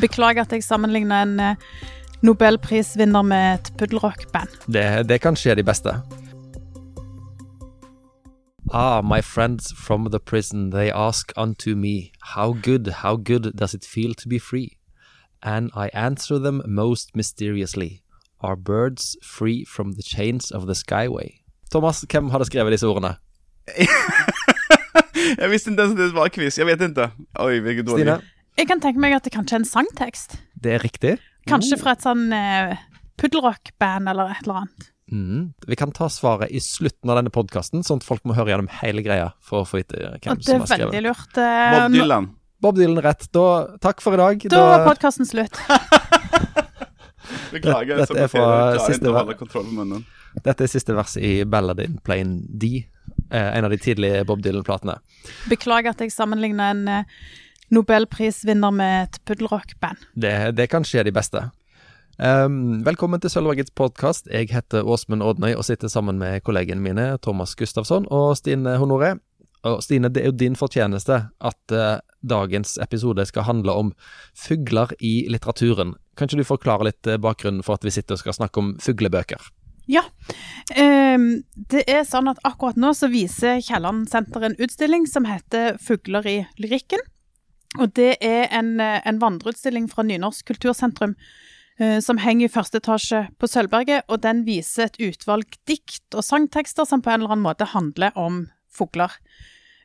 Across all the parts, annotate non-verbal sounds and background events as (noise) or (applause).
Beklager at jeg sammenligner en eh, nobelprisvinner med et puddelrockband. Det, det kan skje de beste. Ah, my friends from the prison, they ask unto me, How good, how good does it feel to be free? And I answer them most mysteriously, Are birds free from the chains of the skyway? Thomas, hvem hadde skrevet disse ordene? (laughs) jeg visste ikke at det var quiz, jeg vet ikke. Oi, hvilket dårlig. Stine? Jeg kan tenke meg at det kanskje er en sangtekst. Det er riktig. Kanskje fra et sånn eh, puddelrockband eller et eller annet. Mm. Vi kan ta svaret i slutten av denne podkasten, sånn at folk må høre gjennom hele greia for å få vite hvem Og det som er har skrevet. veldig lurt. Eh, Bob Dylan. Bob Dylan rett. Da, takk for i dag. Da var podkasten slutt. (laughs) Beklager. Dette, jag dette er fra siste munnen. Dette er siste vers i Balladin, Plain D, eh, en av de tidlige Bob Dylan-platene. Beklager at jeg sammenligner en eh, nobelprisvinner med et puddelrockband. Det, det kan skje de beste. Um, velkommen til Sølvbergets podkast. Jeg heter Åsmund Odnøy og sitter sammen med kollegene mine Thomas Gustafsson og Stine Honoré. Og Stine, det er jo din fortjeneste at uh, dagens episode skal handle om fugler i litteraturen. Kan ikke du forklare litt eh, bakgrunnen for at vi sitter og skal snakke om fuglebøker? Ja. Um, det er sånn at akkurat nå så viser Kielland senter en utstilling som heter 'Fugler i lyrikken'. Og det er en, eh, en vandreutstilling fra Nynorsk kultursentrum eh, som henger i første etasje på Sølvberget, og den viser et utvalg dikt og sangtekster som på en eller annen måte handler om fugler.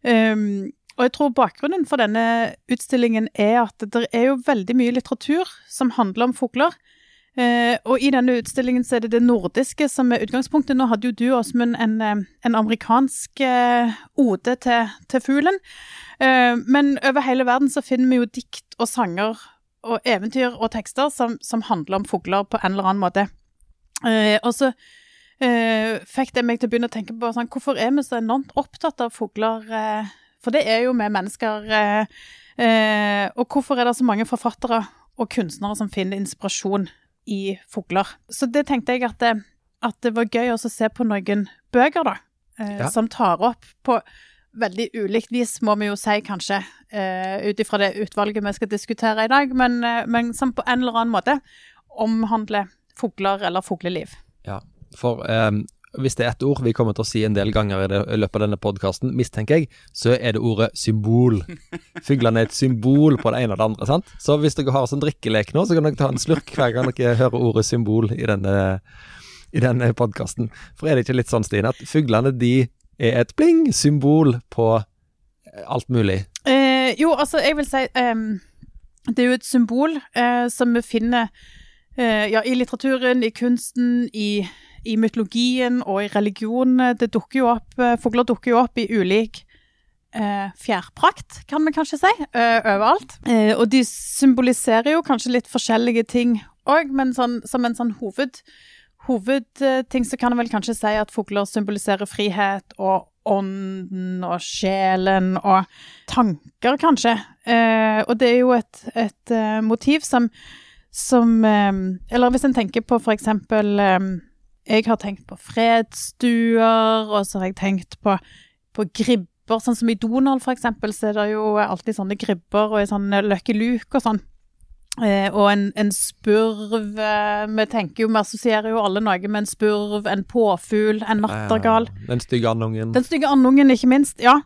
Um, og jeg tror bakgrunnen for denne utstillingen er at det er jo veldig mye litteratur som handler om fugler. Eh, og i denne utstillingen så er det det nordiske som er utgangspunktet. Nå hadde jo du, Åsmund, en, eh, en amerikansk eh, ode til, til fuglen. Eh, men over hele verden så finner vi jo dikt og sanger og eventyr og tekster som, som handler om fugler på en eller annen måte. Eh, og så eh, fikk det meg til å begynne å tenke på sånn, hvorfor er vi så enormt opptatt av fugler? For det er jo vi mennesker. Og hvorfor er det så mange forfattere og kunstnere som finner inspirasjon i fugler? Så det tenkte jeg at det, at det var gøy å se på noen bøker, da. Eh, Ja. Som tar opp på veldig ulikt vis, må vi jo si kanskje, eh, ut ifra det utvalget vi skal diskutere i dag, men, eh, men som på en eller annen måte omhandler fugler eller fugleliv. Ja, for ehm, hvis det er ett ord vi kommer til å si en del ganger i, det, i løpet av denne podkasten, mistenker jeg, så er det ordet symbol. (laughs) Fuglene er et symbol på det ene og det andre, sant? Så hvis dere har sånn drikkelek nå, så kan dere ta en slurk hver gang dere hører ordet symbol i denne, i denne podkasten. For er det ikke litt sånn, Stine, at fuglene de er et bling-symbol på alt mulig? Eh, jo, altså, jeg vil si um, Det er jo et symbol eh, som vi finner eh, ja, i litteraturen, i kunsten, i, i mytologien og i religionen Det dukker jo opp, eh, Fugler dukker jo opp i ulik eh, fjærprakt, kan vi kanskje si, eh, overalt. Eh, og de symboliserer jo kanskje litt forskjellige ting òg, men sånn, som en sånn hoved hovedting så kan en vel kanskje si at fugler symboliserer frihet og ånden og sjelen og tanker, kanskje. Eh, og det er jo et, et eh, motiv som, som eh, Eller hvis en tenker på for eksempel eh, Jeg har tenkt på fredsstuer, og så har jeg tenkt på, på gribber. Sånn som i Donald, for eksempel, så er det jo alltid sånne gribber og ei sånn Lucky Luke og sånn. Eh, og en, en spurv eh, Vi tenker jo, vi assosierer jo alle noe med en spurv, en påfugl, en nattergal. Ja, Den stygge andungen. Den stygge andungen, ikke minst. Ja.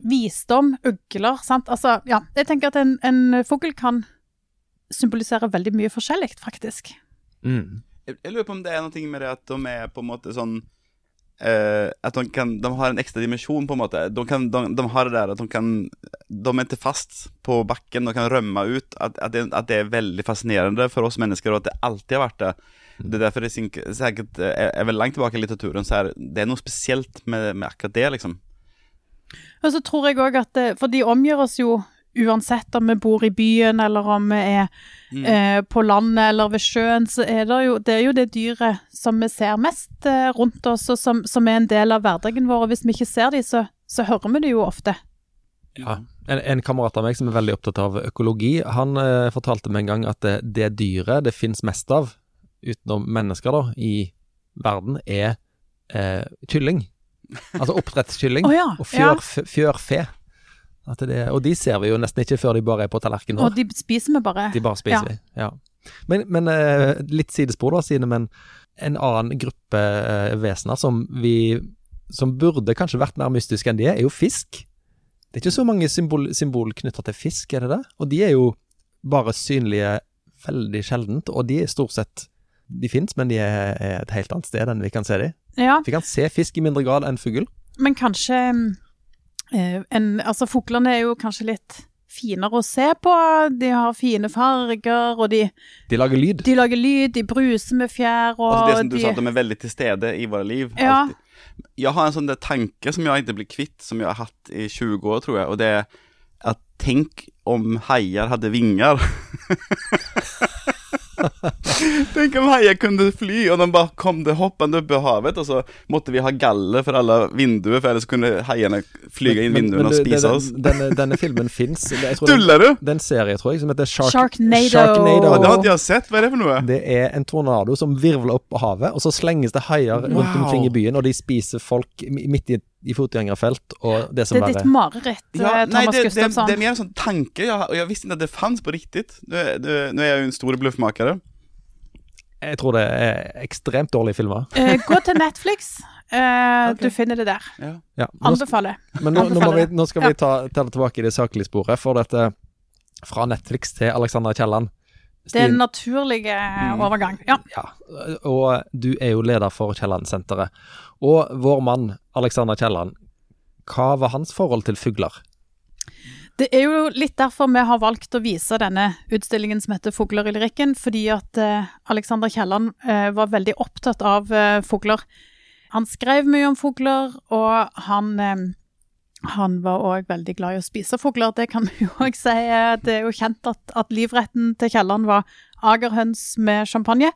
Visdom, ugler, sant. Altså, ja. Jeg tenker at en, en fugl kan symbolisere veldig mye forskjellig, faktisk. Mm. Jag lurer på om det er noe med det at de er på en måte sånn uh, At de kan, de har en ekstra dimensjon, på en måte. De, kan, de, de har det der at de kan, de er ikke fast på bakken, de kan rømme ut. At, at, det, at, det er veldig fascinerende for oss mennesker, og at det alltid har vært det. Det er derfor det er säkert eh, är, är väl i litteraturen så er det er noe spesielt med, med akkurat det liksom. Og så tror jeg òg at For de omgjør oss jo uansett om vi bor i byen, eller om vi er Mm. eh, på landet eller ved sjøen, så er det jo det, er jo det dyret som vi ser mest eh, rundt oss, og som, som er en del av hverdagen vår. Og hvis vi ikke ser de, så, så hører vi det jo ofte. Ja. En, en kamerat av meg som er veldig opptatt av økologi, han eh, fortalte meg en gang at det, det dyret det finnes mest av, utenom mennesker da, i verden, er eh, kylling. (laughs) Altså oppdrettskylling oh, ja, og fjørfe. At det, og de ser vi jo nesten ikke før de bare er på tallerkenen Og de spiser vi bare. De bare spiser Ja. vi. Ja. Men, men eh, litt sidespor da, Sine, men en annen gruppe eh, vesener som vi Som burde kanskje vært mer mystiske enn de er, er jo fisk. Det er ikke så mange symbol, symbol knytta til fisk, er det det? Og de er jo bare synlige veldig sjeldent, og de er stort sett De fins, men de er, er et helt annet sted enn vi kan se dem. Ja, Vi kan se fisk i mindre grad enn fugl. men kanskje eh, en, Altså, fuglene er jo kanskje litt finere å se på. De har fine farger, og de, De lager lyd. de lager lyd, de bruser med fjær, og Altså det som du de sa, de er veldig til stede i våre liv. Ja. alltid. Jeg har en sånn tanke som jeg ikke blir kvitt, som jeg har hatt i 20 år, tror jeg. Og det er at tenk om haier hadde vinger. (laughs) (laughs) Tenk om haier kunne fly, og de bare kom det hoppende opp i havet, og så måtte vi ha galler for alle vinduer, for ellers kunne heiene flyge inn vinduene og spise oss. Denne, denne filmen fins. Tuller du? Det er en serie, tror jeg, som heter Shark, Sharknado. Sharknado. Ja, det ikke jeg sett. Hva er det for noe? Det er en tornado som virvler opp på havet, og så slenges det haier rundt Wow. omkring i byen, og de spiser folk midt i, i fotgjengerfelt, og det som Det er ditt mareritt, Ja, Thomas nei, det, det, Gustafsson. det er mer en sånn tanke, jeg, og jeg visste ikke at det fanns på riktig. Nå er, jeg jo en stor bluffmakere. Jeg tror det er ekstremt dårlige filmer. Eh, gå til Netflix. Eh, (laughs) okay. Du finner det der. Ja. Ja. Nå, Anbefaler. men nå, nå, må vi, nå skal vi ta, ta det tilbake i det saklige sporet, for dette fra Netflix til Alexandra Kielland. Det er en Stine- naturlig eh, overgang. Ja. Ja, og du er jo leder for Kielland-senteret. Og vår mann Alexander Kielland, hva var hans forhold til fugler? Det er jo litt derfor vi har valgt å vise denne utstillingen som heter 'Fugler i lyrikken', fordi at eh, Alexander Kielland eh, var veldig opptatt av fugler. Han skrev mye om fugler, og han, han var òg veldig glad i å spise fugler. Det kan (laughs) vi jo òg si. Det er jo kjent at, at livretten til Kielland var agerhøns med champagne.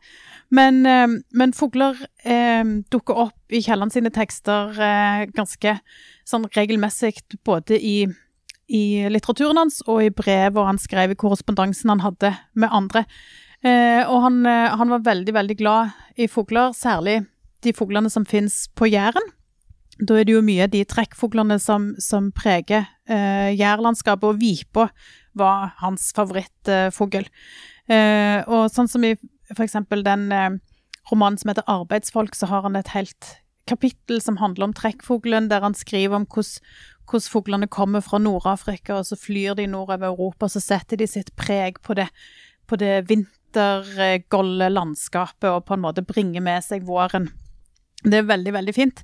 Men, eh, men fugler eh, dukker opp i Kielland sine tekster eh, ganske sånn regelmessig, både i i litteraturen hans og i brev, og han skrev i korrespondansen han hadde med andre. Eh, og han, eh, han var veldig, veldig glad i fugler, særlig de fuglene som finnes på Jæren. Da er det jo mye de trekkfuglene som, som preger eh, jærlandskapet, og vipa var hans favorittfugl. Eh, og sånn som i eksempel den eh, romanen som heter 'Arbeidsfolk', så har han et helt kapittel som handler om trekkfuglen, der han skriver om hvordan fuglene kommer fra Nord-Afrika, og så flyr de nordover Europa, og så setter de sitt preg på det, på det vintergolde landskapet, og på en måte bringer med seg våren. Det er veldig, veldig fint.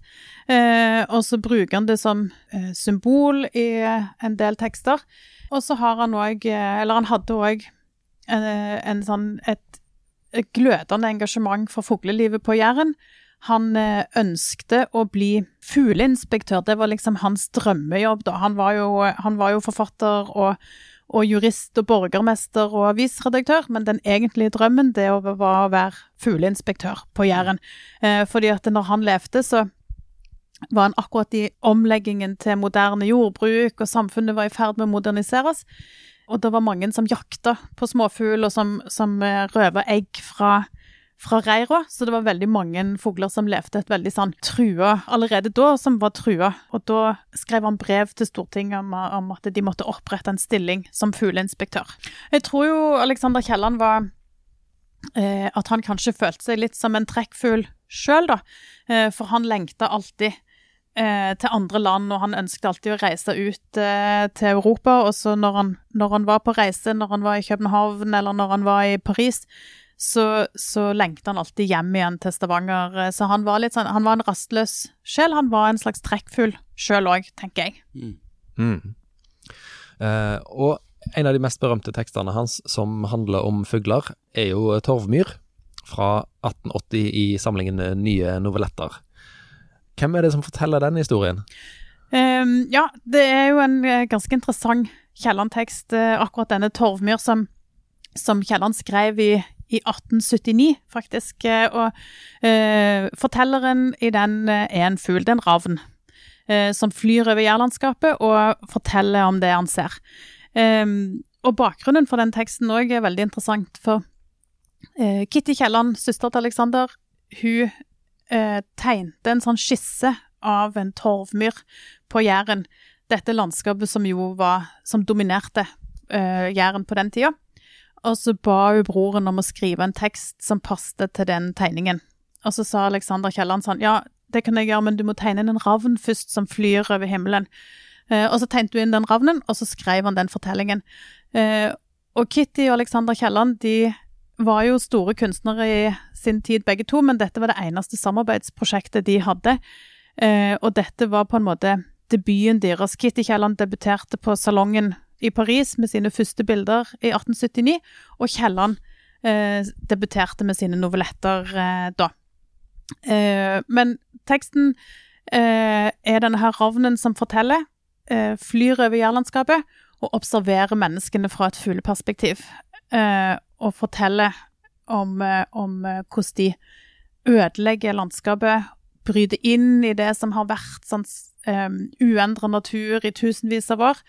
Eh, og så bruker han det som eh, symbol i en del tekster. Og så har han òg, eller han hadde òg en, en sånn et, et glødende engasjement for fuglelivet på Jæren. Han eh, ønskte å bli fugleinspektør, det var liksom hans drømmejobb. da. Han var jo, han var jo forfatter og, og jurist og borgermester og avisredaktør, men den egentlige drømmen det var å være fugleinspektør på Jæren. Eh, fordi at når han levde, så var han akkurat i omleggingen til moderne jordbruk, og samfunnet var i ferd med å moderniseres. Og det var mange som jakta på småfugl, og som, som eh, røva egg fra, fra reira. Så det var veldig mange fugler som levde et veldig sånn trua allerede da, som var trua. Og da skrev han brev til Stortinget om, om at de måtte opprette en stilling som fugleinspektør. Jeg tror jo Alexander Kielland var eh, At han kanskje følte seg litt som en trekkfugl sjøl, da. Eh, for han lengta alltid eh, til andre land, og han ønsket alltid å reise ut eh, til Europa. Og så når han, når han var på reise, når han var i København eller når han var i Paris, så, så lengta han alltid hjem igjen til Stavanger. Eh, Så han var litt sånn, han var en rastløs sjel. Han var en slags trekkfugl sjøl òg, tenker jeg. Mm. Eh, og en av de mest berømte tekstene hans som handler om fugler, er jo 'Torvmyr' fra 1880 i samlingen Nye novelletter. Hvem er det som forteller den historien? Ehm, ja, det er jo en eh, ganske interessant Kielland-tekst, eh, akkurat denne Torvmyr som, som Kielland skrev i, i 1879, faktisk. Eh, og eh, fortelleren i den eh, er en fugl, det er en ravn, eh, som flyr over jærlandskapet og forteller om det han ser. Eh, og bakgrunnen for den teksten òg er veldig interessant, for eh, Kitty Kielland, søster til Alexander, hun tegnte en sånn skisse av en torvmyr på Jæren. dette landskapet som jo var Som dominerte Jæren på den tida. Og så ba hun broren om å skrive en tekst som passet til den tegningen. Og så sa Alexander Kielland sånn Ja, det kan jeg gjøre, men du må tegne inn en ravn først som flyr over himmelen. Eh, og så tegnet hun inn den ravnen, og så skrev han den fortellingen. Eh, og Kitty og Alexander Kielland de var jo store kunstnere i sin tid begge to, men dette var det eneste samarbeidsprosjektet de hadde. Eh, og dette var på en måte debuten deres. Kitty Kielland debuterte på Salongen i Paris med sine første bilder i 1879, og Kielland debuterte med sine novelletter da. men teksten er denne her ravnen som forteller, flyr over jærlandskapet og observerer menneskene fra et fugleperspektiv. Eh, og forteller om, eh, om eh, hvordan de ødelegger landskapet, bryter inn i det som har vært sånn uendra natur i tusenvis av år,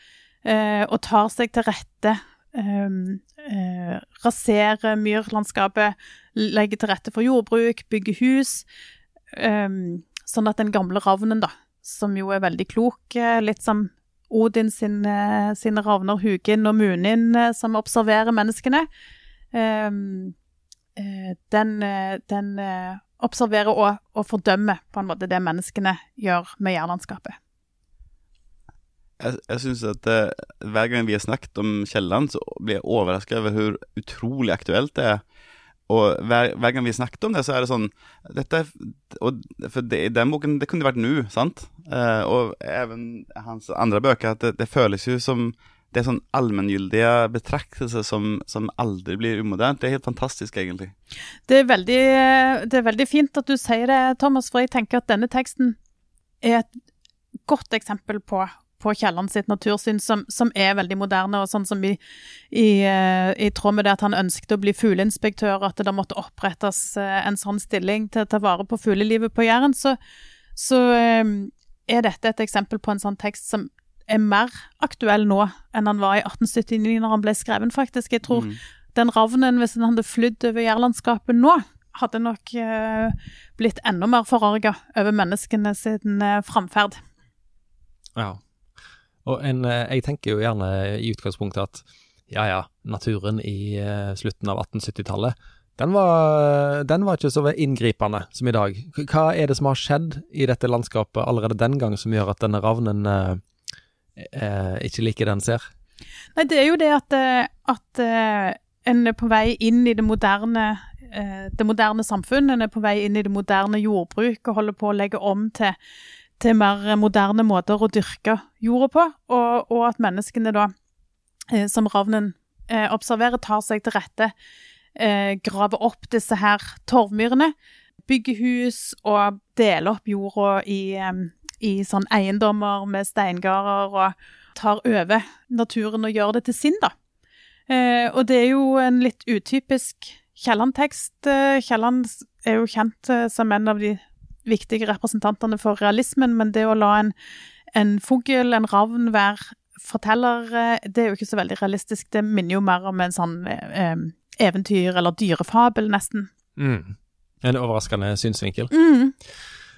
og tar seg til rette. Um, uh, raserer myrlandskapet, legger til rette for jordbruk, bygger hus. Um, sånn at den gamle ravnen, da, som jo er veldig klok, litt som Odin sin, eh, sine ravner Hugin og Munin eh, som observerer menneskene. Ehm, eh, den, den observerer og, og, fordømmer på en måte det menneskene gjør med jærlandskapet. Jeg, jeg syns at uh, hver gang vi har snakket om Kielland, så blir jeg overraska over hvor utrolig aktuelt det er. Og hver, hver, gang vi snakket om det, så er det sånn dette, og For det, den boken det kunne vært nå, sant? Uh, og even hans andre bøker. at det, det, føles jo som det er sånn allmenngyldige betraktelser som, som, aldri blir umoderne. Det er helt fantastisk, egentlig. Det er, veldig, det er veldig fint at du sier det, Thomas, for jeg tenker at denne teksten er et godt eksempel på på Kielland sitt natursyn, som, som, er veldig moderne, og sånn som i, i, eh, i, tråd med det at han ønsket å bli fugleinspektør, at det måtte opprettes eh, en sånn stilling til å ta vare på fuglelivet på Jæren, så, så eh, er dette et eksempel på en sånn tekst som er mer aktuell nå enn han var i 1879, når han ble skreven, faktisk. Jeg tror mm. den ravnen, hvis han hadde flydd over jærlandskapet nå, hadde nok blitt enda mer forarga over menneskene sin framferd. Ja. Og en, eh, jeg tenker jo gjerne i utgangspunktet at ja ja, naturen i uh, slutten av 1870-tallet, den, den var, ikke så inngripende som i dag. Hva er det som har skjedd i dette landskapet allerede den gang som gjør at denne ravnen uh, uh, ikke liker det en ser? Nei, det er jo det at, at en er på vei inn i det moderne, det moderne samfunnet, En er på vei inn i det moderne jordbruket og holder på å legge om til til mer moderne måter å dyrke jorda på, og, og at menneskene da, eh, som ravnen eh, observerer, tar seg til rette, eh, graver opp disse her torvmyrene, bygger hus og deler opp jorda i, i sånn eiendommer med steingarder, og tar over naturen og gjør det til sin, da. Og det er jo en litt utypisk Kielland-tekst. Kielland er jo kjent som en av de viktige representantene for realismen, men det å la en, en fugl, en ravn, være forteller, eh, det er jo ikke så veldig realistisk. Det minner jo mer om en sånn eh, eventyr- eller dyrefabel, nesten. Mm. En overraskende synsvinkel. Mm.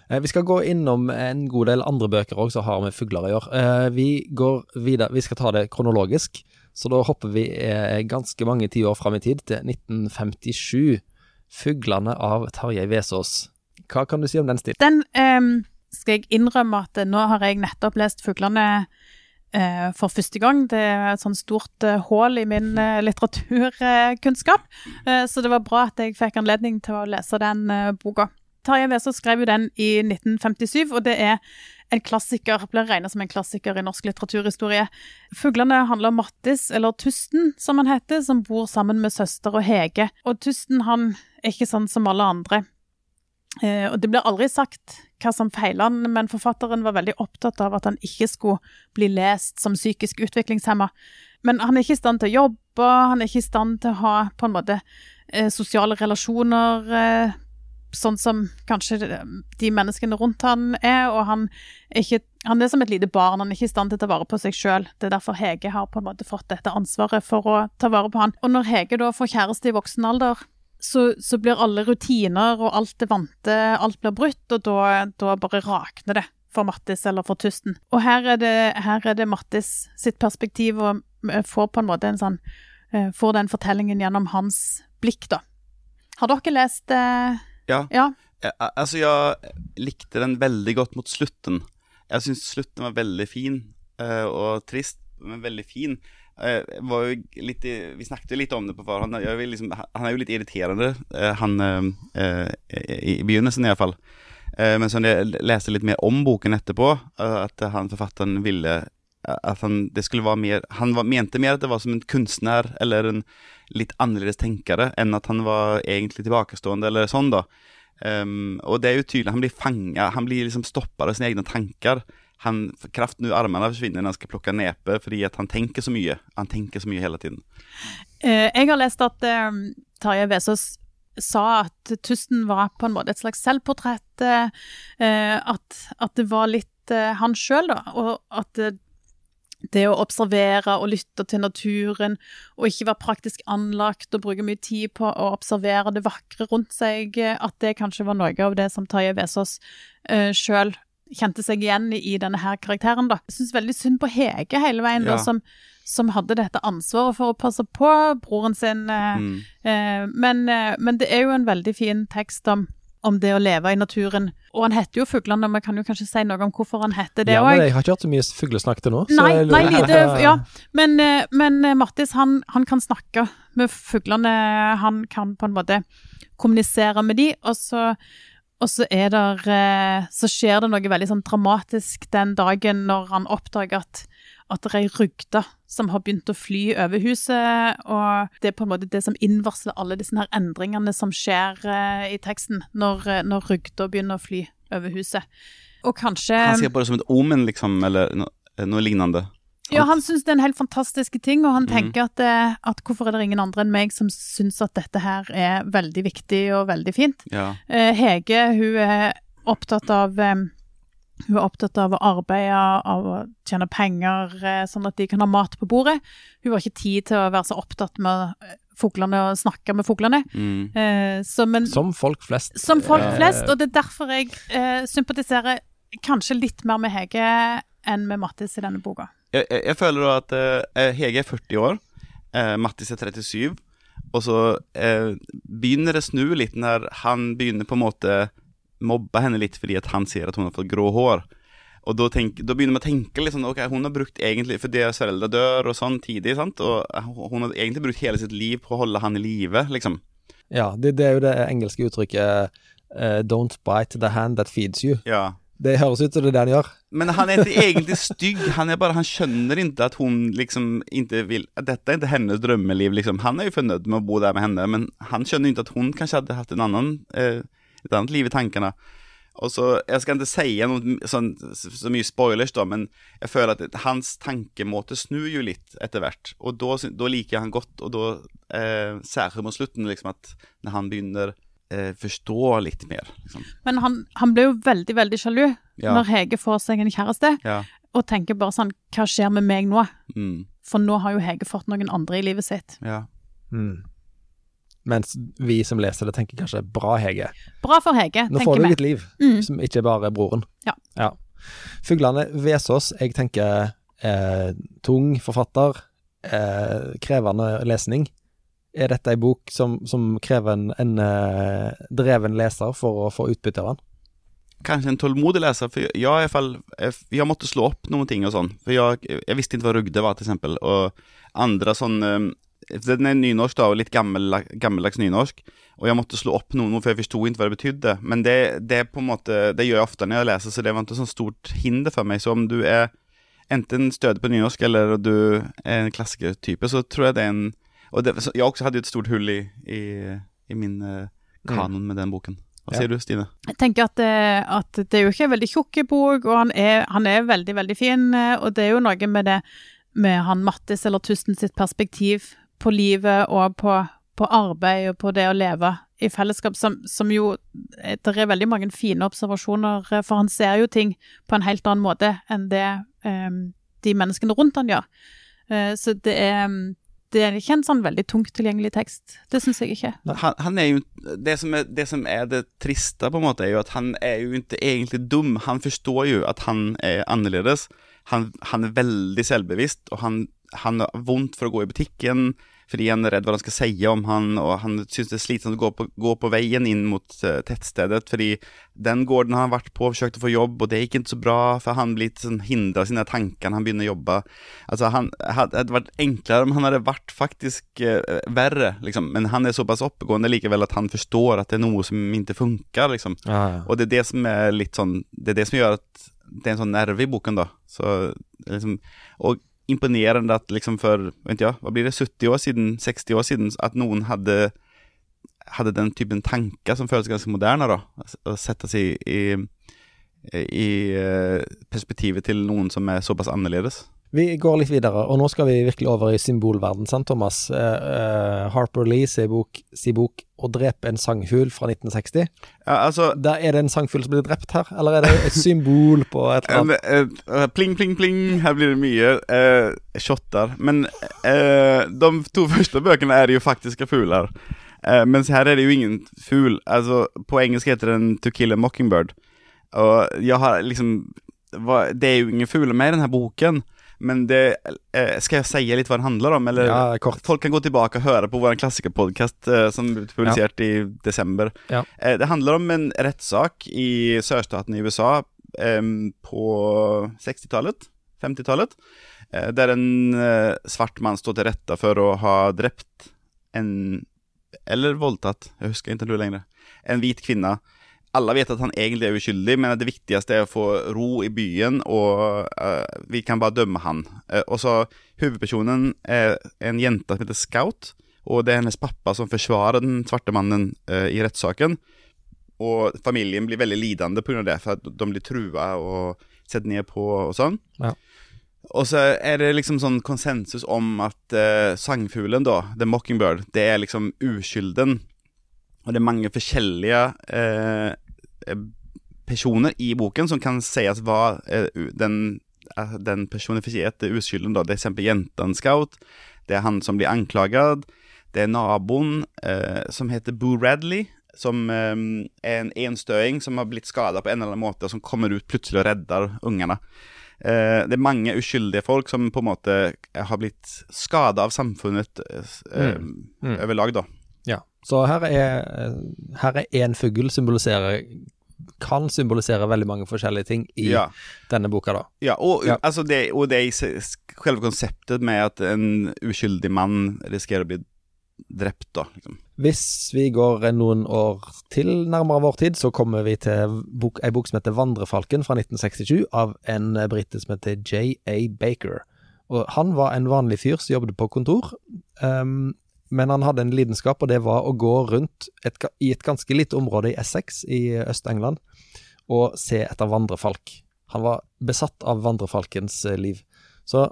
Eh, vi skal gå innom en god del andre bøker òg som har med fugler å gjøre. Eh, vi går videre, vi skal ta det kronologisk, så da hopper vi eh, ganske mange tiår fram i tid, til 1957. 'Fuglene' av Tarjei Vesaas. Hva kan du si om den stilen? Den um, skal jeg innrømme at nå har jeg nettopp lest 'Fuglene' uh, for første gang. Det er et sånt stort uh, hull i min litteraturkunnskap, så det var bra at jeg fikk anledning til å lese den boka. Tarjei Vesaas skrev jo den i 1957, og det er en klassiker, blir regnet som en klassiker i norsk litteraturhistorie. Fuglene handler om Mattis, eller Tusten som han heter, som bor sammen med søster og Hege. Og Tusten han er ikke sånn som alle andre. Eh, og Det blir aldri sagt hva som feiler han, men forfatteren var veldig opptatt av at han ikke skulle bli lest som psykisk utviklingshemma. Men han er ikke i stand til å jobbe, han er ikke i stand til å ha på en måte eh, sosiale relasjoner eh, sånn som kanskje de menneskene rundt han er. Og han er, ikke, han er som et lite barn, han er ikke i stand til å ta vare på seg sjøl. Det er derfor Hege har på en måte fått dette ansvaret for å ta vare på han. Og når Hege da får kjæreste i voksen alder, så, så, blir alle rutiner og alt det vante, alt blir brutt, og da, da bare rakner det for Mattis eller for Tusten. Og her er det, her er det Mattis sitt perspektiv, og får på en måte en sånn eh, Får den fortellingen gjennom hans blikk, da. Har dere lest eh, Ja. Ja. Jeg, Altså, jeg likte den veldig godt mot slutten. Jeg syns slutten var veldig fin, eh, og trist, men veldig fin. Eh, i, vi snakket jo litt om det på forhånd. Liksom, han er jo litt irriterende, han eh, eh, i, begynnelsen iallfall. Men så jeg leste litt mer om boken etterpå, at han forfatteren ville at han, det skulle være mer, han var, mente mer at det var som en kunstner eller en litt annerledes tenkere enn at han var egentlig tilbakestående eller sånn, da. Um, og det er jo tydelig, han blir fanga, han blir liksom stoppa av sine egne tanker. Han, kraften ur armene forsvinner når han skal plukke nepe, fordi han tenker så mye. Han tenker så mye hele tiden. Eh, jeg har lest at eh, Tarjei Vesaas sa at Tusten var på en måte et slags selvportrett. Eh, eh, at, at det var litt eh, han sjøl, da. Og at det, det å observere og lytte til naturen, og ikke være praktisk anlagt og bruke mye tid på å observere det vakre rundt seg, eh, at det kanskje var noe av det som Tarjei Vesaas uh, sjøl kjente seg igjen i, denne her karakteren. da. Jeg syns veldig synd på Hege hele veien, da, som, som hadde dette ansvaret for å passe på broren sin. eh, Mm. Eh, men, eh, men det er jo en veldig fin tekst om, om det å leve i naturen. Og han heter jo 'Fuglene', og vi kan jo kanskje si noe om hvorfor han heter det ja, men jeg har ikke hørt så mye fuglesnakk til nå. Nei, nei, lite, (laughs) ja. Men, eh, men eh, Mattis, han, han kan snakke med fuglene. Han kan på en måte kommunisere med de, og så, og så er der eh, Så skjer det noe veldig sånn dramatisk den dagen når han oppdager at at det er ei rugde som har begynt å fly over huset, og det er på en måte det som innvarsler alle disse her endringene som skjer eh, i teksten, når, eh, når rugda begynner å fly over huset. Og kanskje Han på det som et omen, liksom, eller noe, noe lignende. Ja, han syns det er en helt fantastisk ting, og han Mhm. tenker at, eh, at hvorfor er det ingen andre enn meg som syns at dette her er veldig viktig og veldig fint. Ja. Eh, Hege, hun er opptatt av eh, hun er opptatt av å arbeide, av å tjene penger, sånn at de kan ha mat på bordet. Hun har ikke tid til å være så opptatt med fuglene og snakke med fuglene. Mm. Eh, så, men, Som folk flest. som folk flest, og det er derfor jeg eh, sympatiserer kanskje litt mer med Hege enn med Mattis i denne boka. Jeg, jeg, jeg føler da at eh, Hege er 40 år, eh, Mattis er 37, og så eh, begynner det snu litt når han begynner på en måte mobbe henne litt fordi at han ser at hun har fått grå hår. Og da begynner man å tenke litt sånn, ok, hun har brukt egentlig, for deres foreldre dør og sånn tidlig, sant? Og hun har egentlig brukt hele sitt liv på å holde han i live, liksom. Ja, det, det er jo det engelske uttrykket uh, 'don't bite the hand that feeds you'. Ja. Det høres ut som det er det han gjør. Men han er ikke egentlig stygg, han er bare, han skjønner ikke at hun liksom ikke vil, dette er ikke hennes drømmeliv liksom. Han er jo fornøyd med å bo der med henne, men han skjønner ikke at hun kanskje hadde hatt en annen, eh, et annet liv i tankene. Og så, jeg skal ikke si noe sånn, så mye spoilers da, men jeg føler at hans tankemåte snur jo litt etter hvert. Og da liker jeg han godt, og da, eh, særlig mot slutten, liksom at når han begynner eh, forstå litt mer, liksom. Men han, han ble jo veldig, veldig sjalu Ja. når Hege får seg en kjæreste, Ja. og tenker bare sånn Hva skjer med meg nå? Mm. For nå har jo Hege fått noen andre i livet sitt. Ja. Mm. Mens vi som leser det, tenker kanskje 'bra, Hege'. Bra for Hege, Nå får du vi. litt liv, Mm. som ikke bare er broren. Ja. Fuglene Vesaas, jeg tenker eh, tung forfatter, eh, krevende lesning. Er dette ei bok som, som krever en, en uh, dreven leser for å få utbytte av den? Kanskje en tålmodig leser, for jeg, i hvert fall, eh, jeg måtte slå opp noen ting og sånn. For jeg, jeg visste ikke hva rugde var, til eksempel. Og andre sånn eh, Den er nynorsk, da, og litt gammel, gammeldags nynorsk. Og jeg måtte slå opp noen, for jeg forsto ikke hva det betydde. Men det, det på en måte Det gjør jeg ofte når jeg leser, så det var ikke sånn stort hinder for meg. Så om du er enten stødig på nynorsk, eller du er en klassikertype, så tror jeg det er en Og det, så jeg også hadde jo et stort hull i, i, i min eh, kanon med den boken. Hva Ja. sier du, Stine? Jeg tenker at, det- at det er jo ikke en veldig tjukk bok, og han er, han er veldig, veldig fin. eh, Og det er jo noe med det med han Mattis eller Tusten sitt perspektiv på livet og på, på arbeid og på det å leve i fellesskap, som, som jo eh, Det er veldig mange fine observasjoner, eh, for han ser jo ting på en helt annen måte enn det um, de menneskene rundt han gjør. Uh, så det er, det er ikke en sånn veldig tungt tilgjengelig tekst. Det syns jeg ikke. Han, han jo det som er, det som er det triste, på en måte, er jo at han er jo ikke egentlig dum. Han forstår jo at han er annerledes. Han, han er veldig selvbevisst, og han, han har vondt for å gå i butikken fordi han er redd hva de skal si om han, og han syns det er slitsomt å gå på, gå på veien inn mot uh, tettstedet, fordi den gården har han vært på, forsøkt å få jobb, og det gikk ikke så bra, for han blir sånn hindra av sine tanker når han begynner å jobbe. Altså, han hadde hadde vært enklere om han hadde vært faktisk uh, verre, liksom, men han er såpass oppegående likevel at han forstår at det er noe som ikke funker, liksom. Ja, ja. Og det er det som er litt sånn Det er det som gjør at det er en sånn nerve i boken, da. Så liksom Og imponerende at liksom for ikke, hva blir det, 70 år siden, 60 år siden, at noen hadde, hadde den typen tanker som føles ganske moderne, da. Å sette seg i, i, i eh, perspektivet til noen som er såpass annerledes. Vi går litt videre, og nå skal vi virkelig over i symbolverden, sant, Thomas? Eh, eh, Harper Lee sin bok, sin bok 'Å drepe en sangfugl' fra 1960. Ja, altså Der er det en sangfugl som blir drept her, eller er det et symbol på et eller annet? Uh, (laughs) Pling, pling, pling. Her blir det mye uh, shotter. Men uh, de to første bøkene er jo faktiske fugler. Uh, mens her er det jo ingen fugl. Altså, på engelsk heter den 'To kill a mockingbird'. Og jeg har liksom Det er jo ingen fugler med i denne boken. Men det eh, Skal jeg si litt hva den handler om? Eller Ja, kort. folk kan gå tilbake og høre på vår klassikerpodkast eh, som ble publisert i desember. Ja. Eh, det handler om en rettssak i sørstaten i USA eh, på 60-tallet, 50-tallet, eh, der en eh, svart mann står til rette for å ha drept en Eller voldtatt, jeg husker ikke nå lenger. En hvit kvinne. Alle vet at han egentlig er uskyldig, men det viktigste er å få ro i byen, og uh, vi kan bare dømme han. Uh, og så Hovedpersonen er en jente som heter Scout, og det er hennes pappa som forsvarer den svarte mannen uh, i rettssaken. Og familien blir veldig lidende pga. det, for at de blir trua og sett ned på og sånn. Ja. Og så er det liksom sånn konsensus om at sangfuglen, da, The Mockingbird, det er liksom uskylden. Og det er mange forskjellige eh, personer i boken som kan sies være eh, den, eh, den personifiserte uskylden. da. Det er eksempel jenten Scout, det er han som blir anklaget, det er naboen eh, som heter Boo Radley, som eh, er en enstøing som har blitt skada på en eller annen måte, og som kommer ut plutselig og redder ungene. Eh, det er mange uskyldige folk som på en måte har blitt skada av samfunnet eh, Mm. overlag, da. Ja. Så her er Her er én fugl symboliserer Kan symbolisere veldig mange forskjellige ting i Ja. denne boka, da. Ja, og, Ja. Altså det, og det selve konseptet med at en uskyldig mann risikerer å bli drept, da. Liksom. Hvis vi går noen år til nærmere vår tid, så kommer vi til bok, ei bok som heter 'Vandrefalken' fra 1967, av en brite som heter J.A. Baker. Og han var en vanlig fyr som jobbet på kontor, ehm, men han hadde en lidenskap, og det var å gå rundt et, i et ganske lite område i Essex i Øst-England og se etter vandrefalk. Han var besatt av vandrefalkens eh, liv. Så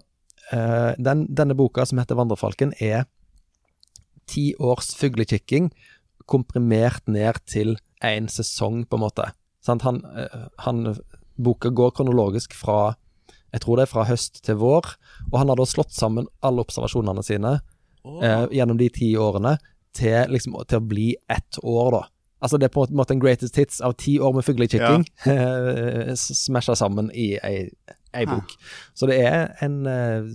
eh, den, denne boka som heter 'Vandrefalken', er ti års fuglekikking komprimert ned til én sesong, på en måte. Sant? Han, eh, han, boka går kronologisk fra jeg tror det er fra høst til vår, og han har da slått sammen alle observasjonene sine eh, gjennom de ti årene til, liksom, til å bli ett år, da. Altså Det er på en måte en greatest hits av ti år med fuglekikking ja. (laughs) smasha sammen i ei, ei bok. Så det er en uh,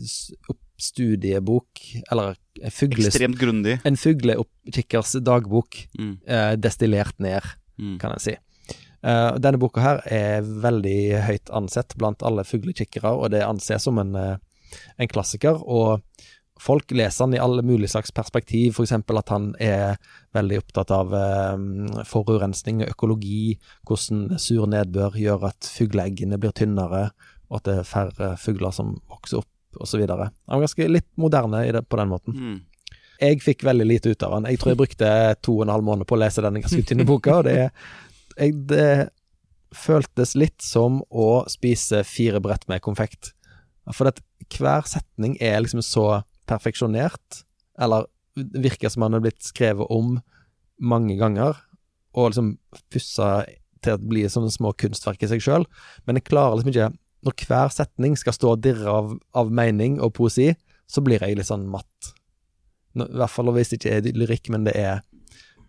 studiebok, eller en fugle, Ekstremt grundig. en fugleoppkikkers dagbok Mm. uh, destillert ned, Mm. kan jeg si. Uh, denne boka her er veldig høyt ansett blant alle fuglekikkere, og det anses som en, uh, en klassiker. Og folk leser han i alle mulige slags perspektiv, f.eks. at han er veldig opptatt av eh, forurensning og økologi, hvordan sur nedbør gjør at fugleeggene blir tynnere, og at det er færre fugler som vokser opp, osv. Han var ganske litt moderne det, på den måten. Mm. Jeg fikk veldig lite ut av han. Jeg tror jeg brukte to og en halv måned på å lese denne ganske tynne boka, og det, jeg, det føltes litt som å spise fire brett med konfekt. For at hver setning er liksom så perfeksjonert, eller virker som han er blitt skrevet om mange ganger, og liksom pussa til å bli sånne små kunstverk i seg sjøl, men jeg klarer liksom ikke Når hver setning skal stå og dirre av, av mening og poesi, så blir jeg litt sånn matt. I hvert fall hvis det ikke er lyrikk, men det er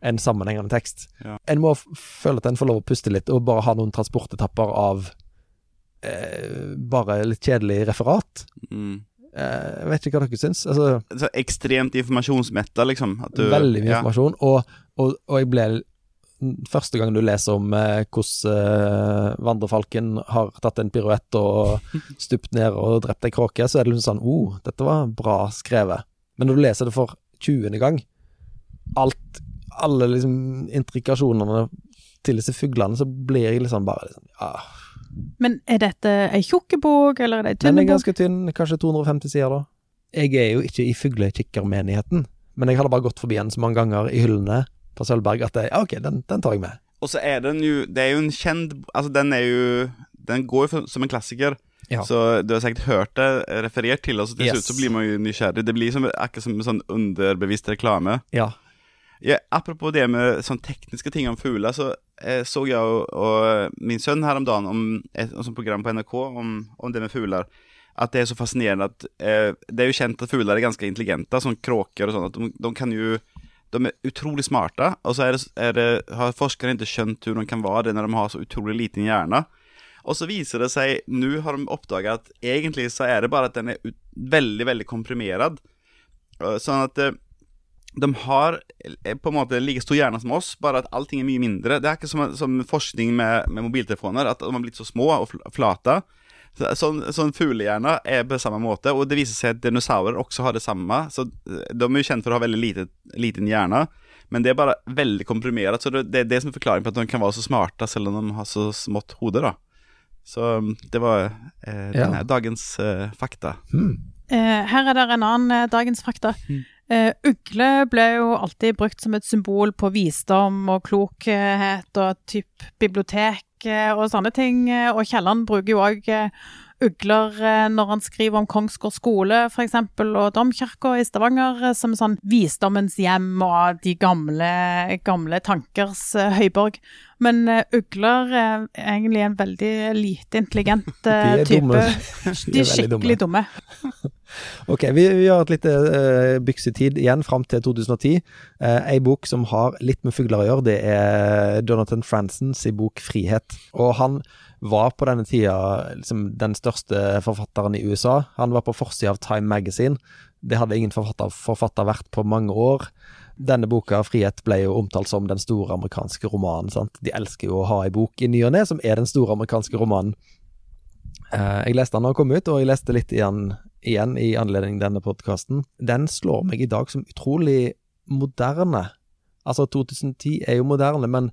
en sammenhengende tekst. Ja. En må føle at en får lov å puste litt, og bare ha noen transportetapper av eh, bare litt kjedelig referat. Mm. Eh, jeg vet ikke hva dere syns. Altså, Så ekstremt informasjonsmetta, liksom. Du, veldig mye ja. informasjon, og, og, og jeg ble Første gang du leser om eh, hvordan eh, vandrefalken har tatt en piruett og (laughs) stupt ned og drept ei kråke, så er det liksom sånn oh, dette var bra skrevet. Men når du leser det for 20. gang, alt Alle liksom intrikasjonene til disse fuglene, så blir jeg liksom bare liksom, ja. Men er dette ei tjukk bok, eller er det ei Den er ganske tynn, kanskje 250 sider, da. Jeg er jo ikke i fuglekikkermenigheten, men jeg hadde bare gått forbi den så mange ganger i hyllene på Sølvberg at jeg, ja, ok, den, den tar jeg med. Og så er den jo Det er jo en kjent Altså, den er jo Den går jo som en klassiker. Ja. Så du har sikkert hørt det referert til, og så til Yes. slutt så blir man jo nysgjerrig. Det blir som, akkurat som en sånn underbevisst reklame. Ja. Ja, apropos det med sånn tekniske ting om fugler, så så jeg og, og min sønn her om dagen om et, et et program på NRK om, om det med fugler. At det er så fascinerende at eh, Det er jo kjent at fugler er ganske intelligente, som kråker og sånn. De, de kan jo De er utrolig smarte, og så er det, er det, har forskere ikke skjønt hvordan de kan være det når de har så utrolig liten hjerne. Og så viser det seg Nå har de oppdaga at egentlig så er det bare at den er ut, veldig, veldig komprimert. Eh, Sånn at eh, de har eh, på en måte like stor hjerne som oss, bare at allting er mye mindre. Det er ikke som, som forskning med, med mobiltelefoner, at de har blitt så små og fl- flate. Så- Sånn, sånn fuglehjerne er på samme måte, og det viser seg at dinosaurer også har det samme. Så eh, De er jo kjent for å ha veldig lite, liten hjerne, men det er bare veldig komprimert. Så det, det er det som er forklaringen på at de kan være så smarte selv om de har så smått hode. da Så mm, det var eh, Ja. denne dagens eh, fakta. Hmm. Eh, her er det en annen eh, dagens fakta. Mm. Eh, ugle ble jo alltid brukt som et symbol på visdom og klokhet og typ bibliotek eh, og sånne ting. Eh, Og Kielland bruker jo òg ugler eh, når han skriver om Kongsgård skole f.eks. og Domkirka i Stavanger eh, som sånn visdommens hjem og de gamle, gamle tankers eh, høyborg. Men ugler er egentlig en veldig lite intelligent (laughs) eh, De er type. dumme. De er skikkelig dumme. (laughs) Ok, vi, vi har et lite uh, byksetid igjen, fram til 2010. Uh, ei bok som har litt med fugler å gjøre, det er Jonathan Fransons i bok 'Frihet'. Og han var på denne tida liksom, den største forfatteren i USA. Han var på forsida av Time Magazine. Det hadde ingen forfatter, forfatter vært på mange år. Denne boka, 'Frihet', ble jo omtalt som den store amerikanske romanen. sant? De elsker jo å ha ei bok i ny og ne som er den store amerikanske romanen. Eh, jeg leste den da den kom ut, og jeg leste litt igjen, igjen i anledning denne podkasten. Den slår meg i dag som utrolig moderne. Altså, 2010 er jo moderne, men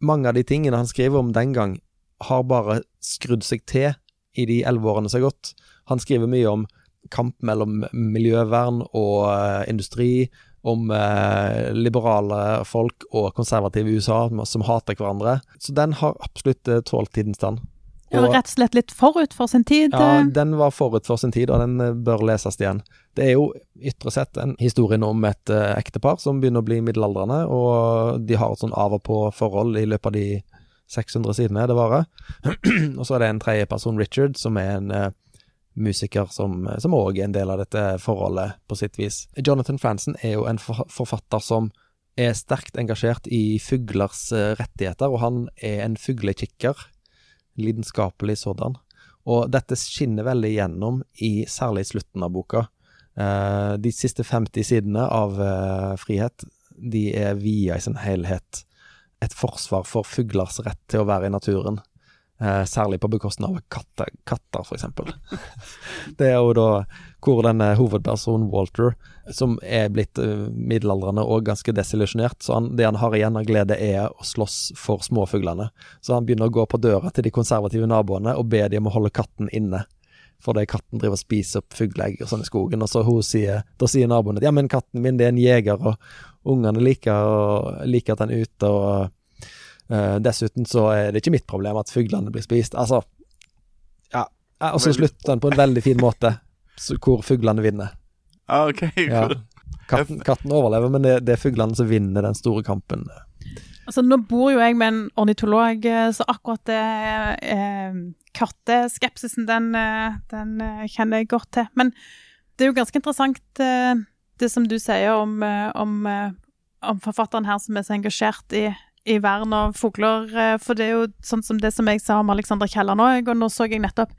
mange av de tingene han skriver om den gang, har bare skrudd seg til i de elleve årene som har gått. Han skriver mye om kamp mellom miljøvern og eh, industri, om eh, liberale folk og konservative i USA som hater hverandre. Så den har absolutt eh, tålt tidens tann. Og- rett og slett litt forut for sin tid. ja, eh. den var forut for sin tid, og den eh, bør leses igjen. Det er jo ytre sett en historie om et eh, ektepar som begynner å bli middelaldrende, og de har et sånn av og på-forhold i løpet av de 600 sidene det varer. (clears throat) og så er det en tredje person, Richard, som er en uh, musiker som òg er en del av dette forholdet, på sitt vis. Jonathan Franzen er jo en forfatter som er sterkt engasjert i fuglers uh, rettigheter, og han er en fuglekikker, lidenskapelig sådan. Og dette skinner veldig gjennom i særlig slutten av boka. Uh, de siste 50 sidene av uh, Frihet, de er via i sin helhet et forsvar for fuglers rett til å være i naturen. Eh, særlig på bekostning av katter, katter eksempel. (laughs) Det er jo da hvor denne hovedpersonen Walter, som er blitt eh, middelaldrende og ganske desillusjonert, så han, det han har igjen av glede er å slåss for småfuglene. Så han begynner å gå på døra til de konservative naboene og be de om å holde katten inne. Fordi katten driver og spiser opp fugleegg og sånn i skogen, og så sier, da sier naboen at ja, men katten min det er en jeger, og ungene liker, liker at den er ute, og eh, dessuten så er det ikke mitt problem at fuglene blir spist. Altså, ja. Og så slutter den på en veldig fin måte, så, hvor fuglene vinner. Ah, ok, Ja. Katten, katten overlever, men det, det er fuglene som vinner den store kampen. Altså, nå bor jo jeg med en ornitolog, eh, så akkurat det eh, katteskepsisen, den, eh, den kjenner jeg godt til. Men det er jo ganske interessant det som du sier om, om, om forfatteren her som er så engasjert i, i vern av fugler. eh, For det er jo sånn som det som jeg sa om Alexander Kielland òg, og nå så jeg nettopp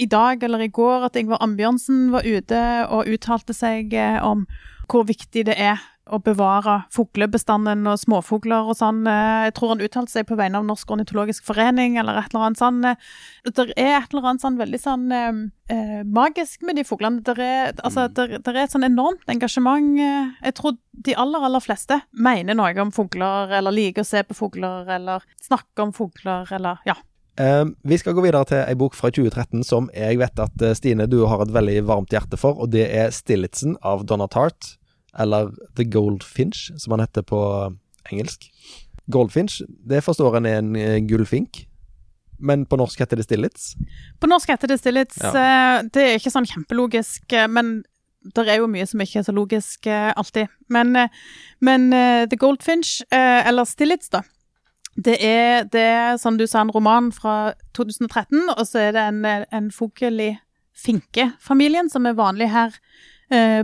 i dag eller i går at Ingvar Ambjørnsen var ute og uttalte seg eh, om hvor viktig det er å bevare fuglebestanden og småfugler og sånn. Eh, Jeg tror han uttalte seg på vegne av Norsk ornitologisk forening eller et eller annet sånn. eh, Det er et eller annet sånn veldig sånn eh, eh, magisk med de fuglene. Det er, altså, der, der er et sånn enormt engasjement. Jeg tror de aller, aller fleste mener noe om fugler, eller liker å se på fugler, eller snakke om fugler, eller ja. Eh, vi skal gå videre til ei bok fra 2013 som jeg vet at Stine, du har et veldig varmt hjerte for, og det er 'Stillitsen' av Donna Tart, eller 'The Goldfinch', som han heter på engelsk. Goldfinch, det forstår en er en eh, gullfink, men på norsk heter det 'Stillits'. På norsk heter det stillits. Ja. Det er ikke sånn kjempelogisk, eh, men det er jo mye som ikke er så logisk eh, alltid. Men, eh, men eh, The Goldfinch, eh, eller Stillits, da. Det er, det er, som du sa, en roman fra 2013, og så er det en, eh, en fugl i finkefamilien, som er vanlig her eh,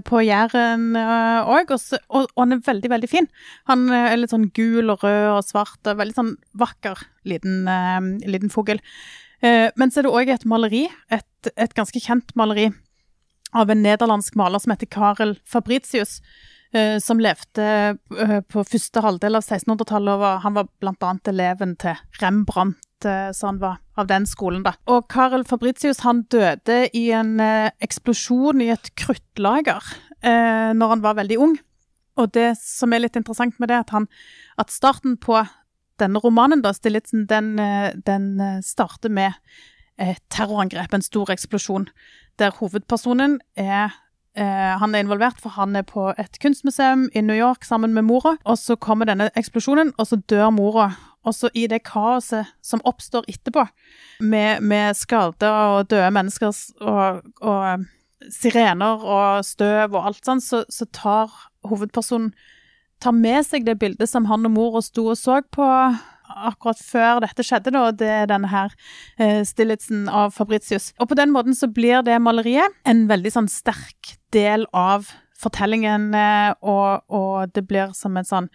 på Jæren òg. og, og, han er veldig, veldig fin. Han eh, er litt sånn gul og rød og svart, og veldig sånn vakker liten, eh, liten fugl. Eh, men så er det òg et maleri, et, et ganske kjent maleri, av en nederlandsk maler som heter Karel Fabritius, eh, som levde eh, på første halvdel av 1600-tallet. og Han var annet eleven til Rembrandt, eh, så han var av den skolen, da. Og Karel Fabritius han døde i en eh, eksplosjon i et kruttlager eh, når han var veldig ung. Og det som er litt interessant med det, at, han, at starten på denne romanen, da, Stillitsen, den, eh, den eh, starter med et terrorangrep, en stor eksplosjon, der hovedpersonen er eh, han er involvert, for han er på et kunstmuseum i New York sammen med mora. Og så kommer denne eksplosjonen, og så dør mora. Og så i det kaoset som oppstår etterpå, med, med skader og døde mennesker og, og eh, sirener og støv og alt sånn, så, så tar hovedpersonen tar med seg det bildet som han og mora sto og så på akkurat før dette skjedde, da, og det er denne her eh, Stillitsen av Fabritius. Og på den måten så blir det maleriet en veldig sånn sterk del av fortellingen, eh, og, og det blir som en sånn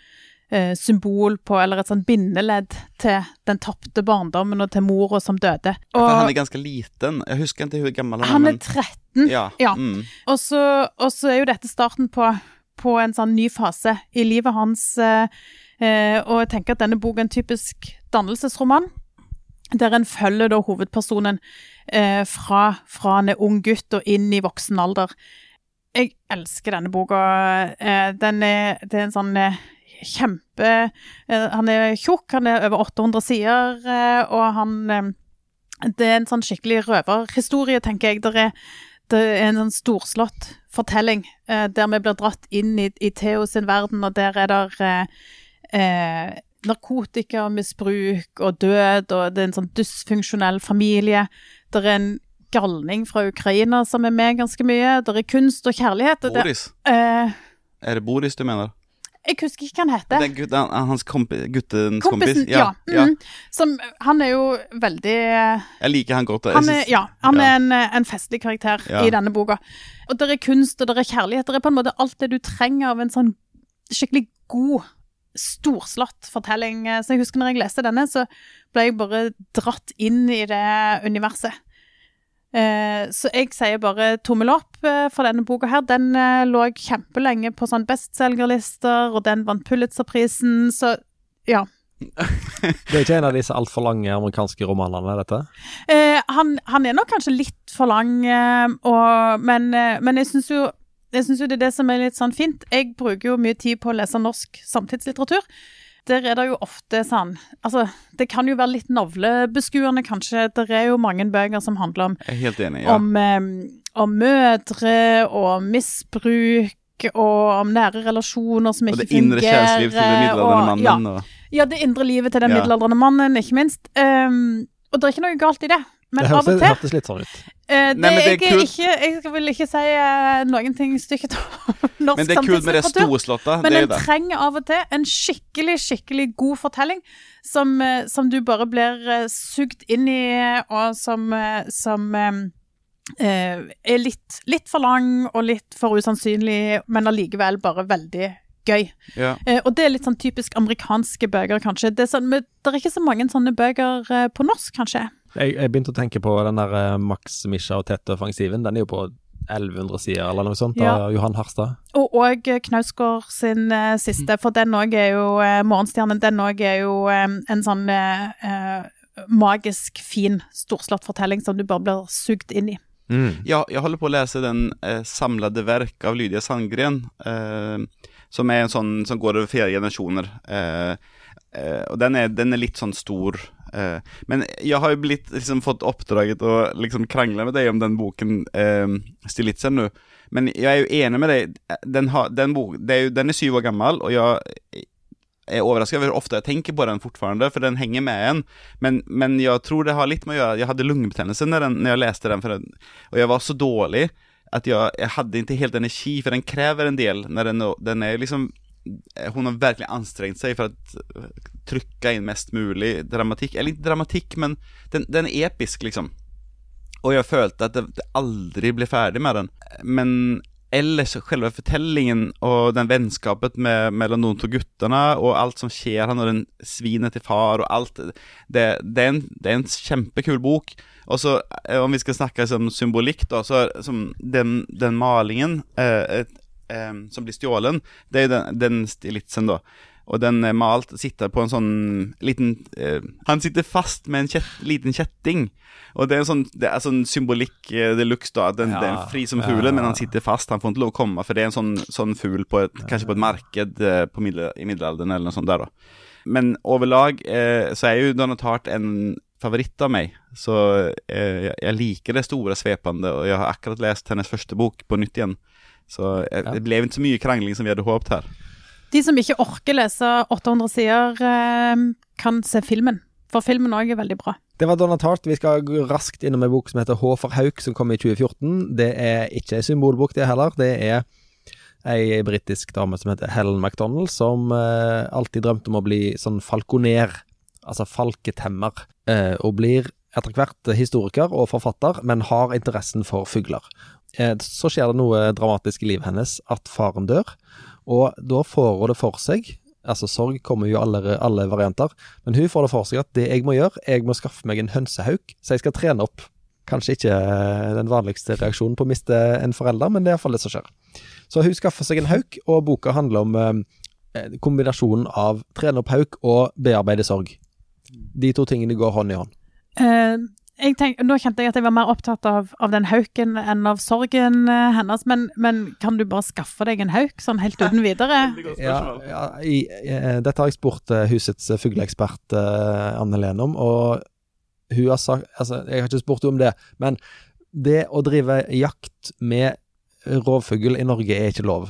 eh, symbol på, eller et sånn bindeledd til den tapte barndommen og til mora som døde. For han er ganske liten. Jeg husker ikke hvor gammel han er. han er 13. Ja. Ja. Mm. Og så, og så er jo dette starten på, på en sånn ny fase i livet hans. Eh, og jeg tenker at denne boka er en typisk dannelsesroman, der en følger da hovedpersonen eh, fra, fra han ung gutt og inn i voksen alder. Jeg elsker denne boka. Eh, den er, det er en sånn eh, kjempe eh, Han er tjukk, han er over 800 sider, eh, og han eh, Det er en sånn skikkelig røverhistorie, tenker jeg. Det er, det er en sånn storslått fortelling eh, der vi blir dratt inn i, i Theo sin verden, og der er det eh, narkotikamisbruk og død, og det er en sånn dysfunksjonell familie. Det er en galning fra Ukraina som er med ganske mye. Det er kunst og kjærlighet. Og det, Boris. eh, er det Boris du mener? jeg husker ikke hva han heter. Den, gut- han, hans kompi, guttens kompis? Ja. ja. Mm, som, han er jo veldig Jeg liker han godt. Han er, ja, han ja. er en, en festlig karakter Ja. i denne boka. Og det er kunst, og det er kjærlighet. Det er på en måte alt det du trenger av en sånn skikkelig god, storslått fortelling. Så jeg husker når jeg leste denne, så ble jeg bare dratt inn i det universet. Eh, så jeg sier bare tommel opp eh, for denne boka her. Den eh, lå kjempelenge på sånn bestselgerlister, og den vant Pulitzerprisen, så ja. (laughs) Det er ikke en av disse altfor lange amerikanske romanene, dette? Eh, han, han er nok kanskje litt for lang, eh, og, men, eh, men jeg syns jo jeg synes jo det er det som er litt sånn fint. Jeg bruker jo mye tid på å lese norsk samtidslitteratur. Der er det jo ofte sånn Altså, det kan jo være litt navlebeskuende, kanskje. Det er jo mange bøker som handler om, enig. Ja. om, eh, om mødre og misbruk og om nære relasjoner som ikke fungerer. og det indre kjærlighetsliv til den middelaldrende mannen. ja. Og, ja, det indre livet til den Ja. middelaldrende mannen, ikke minst. Um, og det er ikke noe galt i det. Men det av og til hørtes litt sånn ut. Uh, det, Nei, men det er jeg, kult. ikke, jeg vil ikke si uh, noen ting stygt om (laughs) norsk men det er kult med det storslåtte. Men det er en det. trenger av og til en skikkelig, skikkelig god fortelling som, uh, som du bare blir uh, sugd inn i, og som, som, er litt, litt for lang og litt for usannsynlig, men allikevel bare veldig gøy. Ja. Eh, og det er litt sånn typisk amerikanske bøker, kanskje. Det er, sånn, men det er ikke så mange sånne bøker på norsk, kanskje. Jeg, jeg begynte å tenke på den der eh, Max Misha og Tette-offensiven. Den er jo på 1100 sider eller noe sånt, Ja. av Johan Harstad. Og og Knausgård sin uh, siste, for den òg er jo uh, Morgenstjernen. Den òg er jo um, en sånn eh, eh, magisk fin, storslått fortelling som du bare blir sugd inn i. Ja, jeg holder på å lese den eh, samlede verk av Lydia Sandgren, eh, som er en sånn som går over flere generasjoner. Eh, eh, og den er, den er litt sånn stor. Eh, men jeg har jo blitt, liksom, fått oppdraget å liksom krangle med deg om den boken, eh, Stilitzen, nå. Men jeg er jo enig med deg. Den, har, den, bok, er jo, den er syv år gammel, og jeg er overrasket over hvor ofte jeg tenker på den fortfarande, for den henger med en. Men, men jeg tror det har litt med å gjøre Jeg hadde lungebetennelse når, når jeg leste den, den, og jeg var så dårlig at jeg, jeg hadde ikke helt energi, for den krever en del. Når den, den er liksom Hun har virkelig anstrengt seg for å trykke inn mest mulig dramatikk. Eller ikke dramatikk, men den, den er episk, liksom. Og jeg følte at det, det aldri ble ferdig med den. Men ellers, selve fortellingen og den vennskapet med, mellom de to guttene, og alt som skjer han og den svinet til far, og alt Det, det, er, en, det er en kjempekul bok. Og så, eh, om vi skal snakke som symbolikk, da, så er den, den malingen eh, eh, som blir stjålet, det er den, den stilitsen, da. Og den er malt sitter på en sånn liten eh, Han sitter fast med en kjett, liten kjetting. Og det er en sånn Det er sånn symbolikk eh, de luxe, da. Den, Ja, den er fri som ja. fuglen, men han sitter fast. Han får ikke lov å komme, for det er en sånn, sånn fugl på et, kanskje på et marked eh, på middel, i middelalderen, eller noe sånt der, da. Men overlag eh, så er jo Donald Hart en favoritt av meg. Så eh, jeg, jeg liker det store, svepende, og jeg har akkurat lest hennes første bok på nytt igjen. Så jeg, Ja. det ble ikke så mye krangling som vi hadde håpet her. De som ikke orker lese 800 sider, eh, kan se filmen. For filmen òg er veldig bra. Det var Donna Tart. Vi skal gå raskt innom en bok som heter H for hauk, som kom i 2014. Det er ikke ei symbolbok, det heller. Det er ei britisk dame som heter Helen MacDonald, som eh, alltid drømte om å bli sånn falconer, altså falketemmer, eh, og blir etter hvert historiker og forfatter, men har interessen for fugler. Eh, så skjer det noe dramatisk i livet hennes, at faren dør, og da får hun det for seg Altså, sorg kommer jo alle, alle varianter, men hun får det for seg at det jeg må gjøre, jeg må skaffe meg en hønsehauk, så jeg skal trene opp. Kanskje ikke eh, den vanligste reaksjonen på å miste en forelder, men det er iallfall det som skjer. Så hun skaffer seg en hauk, og boka handler om eh, kombinasjonen av trene opp hauk og bearbeide sorg. De to tingene går hånd i hånd. Jeg tenk, nå kjente jeg at jeg var mer opptatt av, av den hauken enn av sorgen eh, hennes, men, men kan du bare skaffe deg en hauk sånn helt uten (laughs) videre? Ja, ja i, eh, dette har jeg spurt uh, husets fugleekspert Anne Lene om, og hun har sagt Altså, jeg har ikke spurt henne om det, men det å drive jakt med rovfugl i Norge er ikke lov.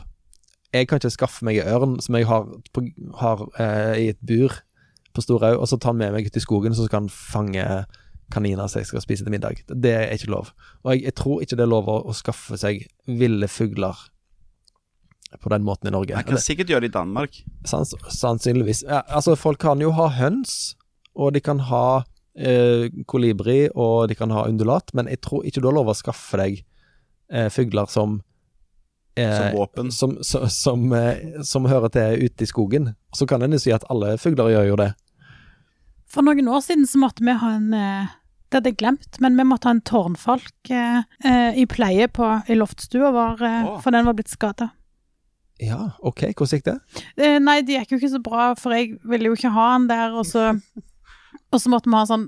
Jeg kan ikke skaffe meg en ørn som jeg har, på, har i et bur på Storhaug, og så ta den med meg ut i skogen, så skal han fange kaniner som jeg skal spise til middag. Det er ikke lov. Og jeg, jeg tror ikke det er lov å, å skaffe seg ville fugler på den måten i Norge. Man kan sikkert gjøre det i Danmark. Sans, sannsynligvis. Ja, altså, folk kan jo ha høns, og de kan ha eh, kolibri, og de kan ha undulat, men jeg tror ikke du har lov å skaffe deg eh, fugler som eh, Som våpen. Som, som, som, eh, som hører til ute i skogen. Så kan en jo si at alle fugler gjør jo det. For noen år siden så måtte vi ha en eh, Det hadde jeg glemt, men vi måtte ha en tårnfalk eh, eh, i pleie på, i loftstua vår, eh, for den var blitt skada. Ja, ok, hvordan gikk det? Eh, nei, det gikk jo ikke så bra, for jeg ville jo ikke ha han der, og så, (laughs) og så måtte vi ha sånn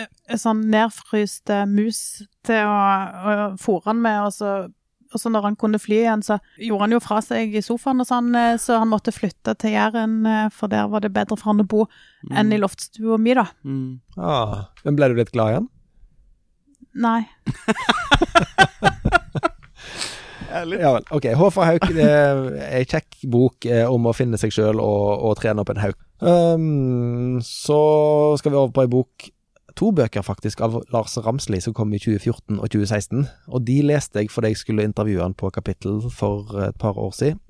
eh, Sånn nedfryste mus til å, å fôre han med, og så, og så når han kunne fly igjen, så gjorde han jo fra seg i sofaen og sånn, eh, så han måtte flytte til Jæren, eh, for der var det bedre for han å bo enn i loftstua mi, da. Mm. Ah, men ble du litt glad igjen? Nei. Ja vel. Ok, Håfa hauk det er ei kjekk bok eh, om å finne seg sjøl og, og trene opp en hauk. Um, så skal vi over på ei bok To bøker faktisk av Lars Ramsli som kom i 2014 og 2016. Og de leste jeg fordi jeg skulle intervjue han på kapittel for et par år siden.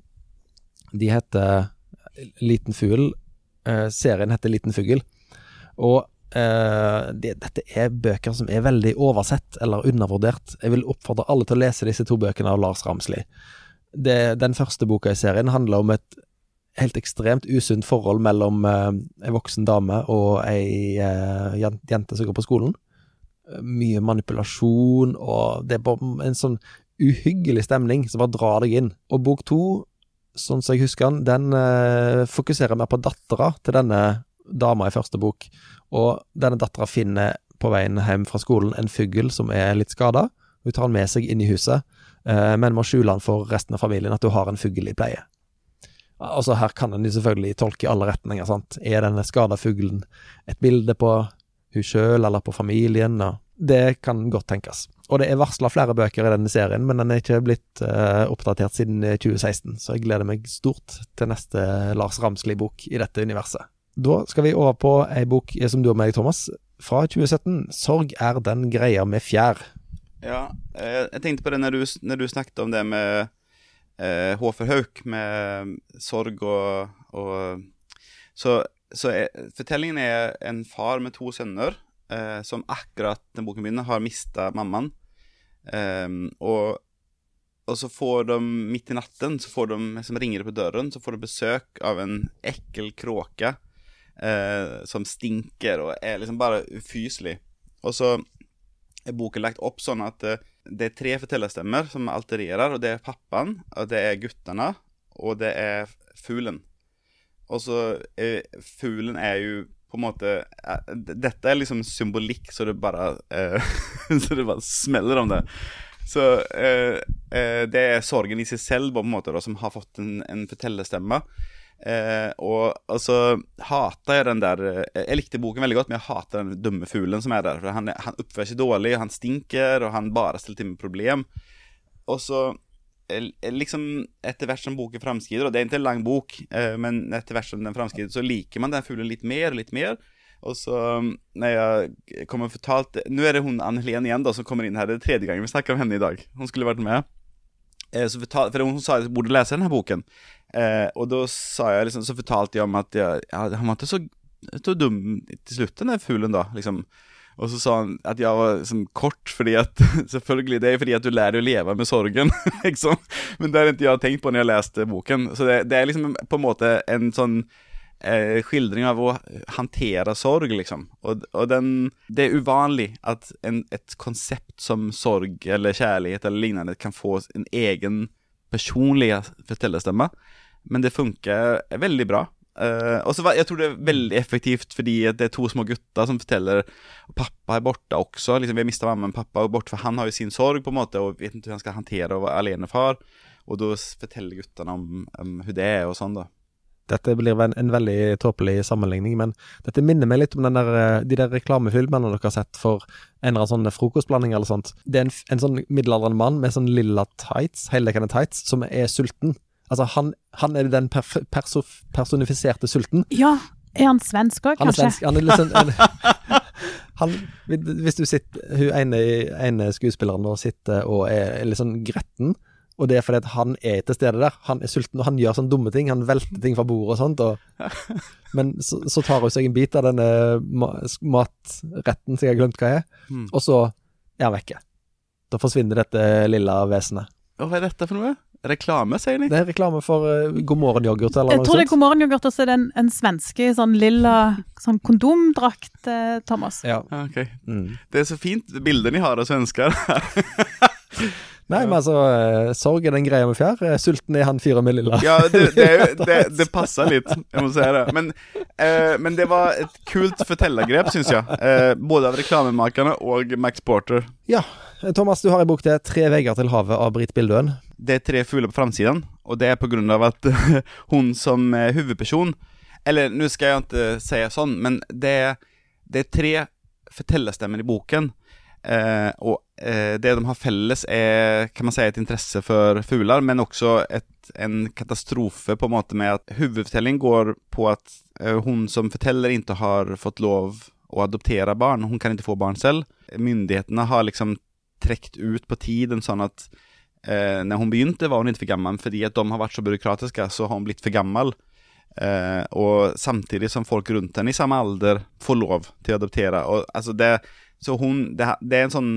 De heter Liten fugl. Eh, serien heter Liten fugl. Og eh, det, dette er bøker som er veldig oversett eller undervurdert. Jeg vil oppfordre alle til å lese disse to bøkene av Lars Ramsli. Den første boka i serien handler om et helt ekstremt usunt forhold mellom eh, ei voksen dame og ei eh, jente som går på skolen. Mye manipulasjon, og det er bare en sånn uhyggelig stemning som bare drar deg inn. Og bok to, sånn som jeg husker den, den eh, fokuserer mer på dattera til denne dama i første bok. Og denne dattera finner på veien hjem fra skolen en fugl som er litt skada. Hun tar den med seg inn i huset, men må skjule den for resten av familien at hun har en fugl i pleie. Altså Her kan en selvfølgelig tolke alle retninger. sant? Er denne skada fuglen et bilde på hun sjøl eller på familien? Det kan godt tenkes. Og det er varsla flere bøker i denne serien, men den er ikke blitt uh, oppdatert siden eh, 2016, så jeg gleder meg stort til neste Lars Ramsli-bok i dette universet. Da skal vi over på ei bok eh, som du og meg, Thomas, fra 2017. 'Sorg er den greia med fjær'. Ja, eh, jeg tenkte på det når du, når du snakket om det med eh, Håfer Hauk, med sorg og, og Så, så er, fortellingen er en far med to sønner eh, som akkurat den boken begynner, har mista mammaen. Eh, og, og så får de midt i natten, så får de, som ringer på døren, så får de besøk av en ekkel kråke eh, som stinker og er liksom bare ufyselig. Og så er boken lagt opp sånn at eh, det er tre fortellerstemmer som altererer, og det er pappaen, og det er guttene, og det er fuglen. Og så Fuglen er jo på en måte eh, Dette er liksom symbolikk så det bare eh, (laughs) Så det bare smeller om det. Så eh, eh, det er sorgen i seg selv på en måte da, som har fått en, en fortellerstemme. Eh, og, altså så hater jeg den der eh, Jeg likte boken veldig godt, men jeg hater den dumme fuglen som er der. For han, han oppfører seg dårlig, han stinker, og han bare stiller til med problem. Og så liksom etter hvert som boken framskrider, og det er ikke en lang bok, eh, men etter hvert som den framskrider, så liker man den fuglen litt mer og litt mer. Og så mm, når jeg kommer fortalt Nå er det hun Anne Helene igjen da som kommer inn her. Det er tredje gangen vi snakker om henne i dag. Hun skulle vært med. Eh, så fortal, for hun sa at jeg burde lese denne boken. Eh, og da sa jeg liksom, så fortalte jeg om at jeg, ja, han var ikke så, så dum til slutt, den der fuglen, da. liksom og så sa han at jeg var liksom kort, fordi at (laughs) Selvfølgelig, det er fordi at du lærer å leve med sorgen, (laughs) liksom. Men det har ikke jeg tenkt på når jeg leste boken. Så det, det er liksom på en måte en sånn eh, skildring av å håndtere sorg, liksom. Og, og den Det er uvanlig at en, et konsept som sorg eller kjærlighet eller lignende kan få en egen personlig fortellerstemme. Men det funker veldig bra. Uh, og så Jeg tror det er veldig effektivt fordi det er to små gutter som forteller Og pappa er borte også. liksom Vi har mista mamma, men pappa er borte, for han har jo sin sorg på en måte og vet ikke hvordan han skal håndtere å være alenefar. Og da forteller guttene om, om hvordan det er og sånn, da. Dette blir en, en veldig tåpelig sammenligning, men dette minner meg litt om den der, eh, de der reklamefilmene dere har sett for en eller annen sånn frokostblanding eller sånt. Det er en, en sånn middelaldrende mann med sånn lilla tights, heldekkende tights, som er sulten. Altså, han, han er den perf perso personifiserte sulten. Ja, er han svensk òg, Han er kanskje? svensk. Han er liksom en, han, (laughs) Hvis du sitter Hun ene, ene skuespilleren nå sitter og er litt sånn gretten, og det er fordi at han er til stede der. Han er sulten, og han gjør sånne dumme ting. Han velter ting fra bordet og sånt. Og, (laughs) men så, så tar hun seg en bit av denne matretten som jeg har glemt hva er, Mm. og så er han vekke. Da forsvinner dette lilla vesenet. Og hva er dette for noe? Reklame, sier de? Det er reklame for uh, God morgen-yoghurt eller Jeg noe tror det er sånt. God morgen-yoghurt, og så er det en, en svenske i sånn lilla sånn kondomdrakt, eh, Thomas. Ja. Ja, ok. Mm. Det er så fint, bildene de har av svensker. (laughs) Nei, men altså, eh, sorg er den greia med fjær. Eh, Sulten er han fyren med lilla. Ja, det, det, (laughs) det, det passer litt, jeg må si det. Men, eh, men det var et kult fortellergrep, syns jeg. Eh, både av reklamemakerne og Max Porter. Ja, Thomas, du har en bok til 'Tre vegger til havet' av Britt Bildøen. Det er tre fugler på framsiden, og det er på grunn av at (laughs) hun som hovedperson huvudperson Eller nå skal jeg ikke si sånn, men det er, det er tre fortellerstemmer i boken. Eh, og eh, det de har felles, er kan man si, et interesse for fugler, men også et, en katastrofe på en måte med at hovedfortellingen går på at eh, hun som forteller ikke har fått lov å adoptere barn. Hun kan ikke få barn selv. Myndighetene har liksom trukket ut på tiden sånn at eh, når hun begynte var hun ikke for gammel. fordi at de har vært så byråkratiske så har hun blitt for gammel. Eh, og samtidig som folk rundt henne i samme alder får lov til å adoptere. Og, altså det, så hun, det, det er en sånn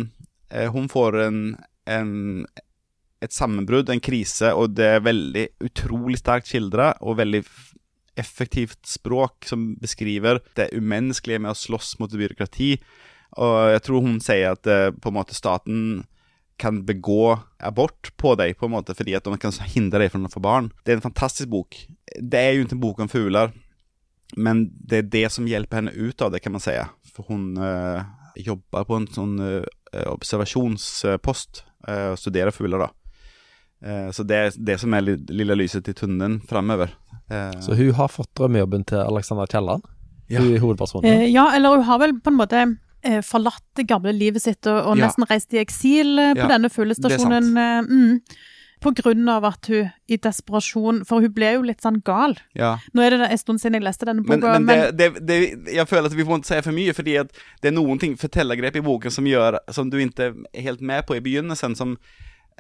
eh, Hun får en, en et sammenbrudd, en krise, og det er veldig utrolig sterkt skildra, og veldig effektivt språk som beskriver det umenneskelige med å slåss mot byråkrati. Og jeg tror hun sier at eh, på en måte staten kan begå abort på deg, på en måte, fordi at de kan hindre deg fra å få barn. Det er en fantastisk bok. Det er jo ikke en bok om fugler, men det er det som hjelper henne ut av det, kan man si. For hun eh, jobber på en sånn eh, observasjonspost eh, og studerer fugler, da. Eh, så det er det som er lille lyset i tunnelen framover. Eh, Så hun har fått drømmejobben til Alexander Kielland, Ja. hun er hovedpersonen. Eh, ja, eller hun har vel på en måte forlatt det gamle livet sitt og, og Ja. nesten reist i eksil på Ja, denne fuglestasjonen. Mm, på grunn av at hun i desperasjon For hun ble jo litt sånn gal. ja. Nå er det en stund siden jeg leste denne Men, boka, men det, det, det, jeg føler at vi får ikke si for mye, fordi det er noen ting, fortellergrep i boken som gjør Som du ikke er helt med på i begynnelsen, som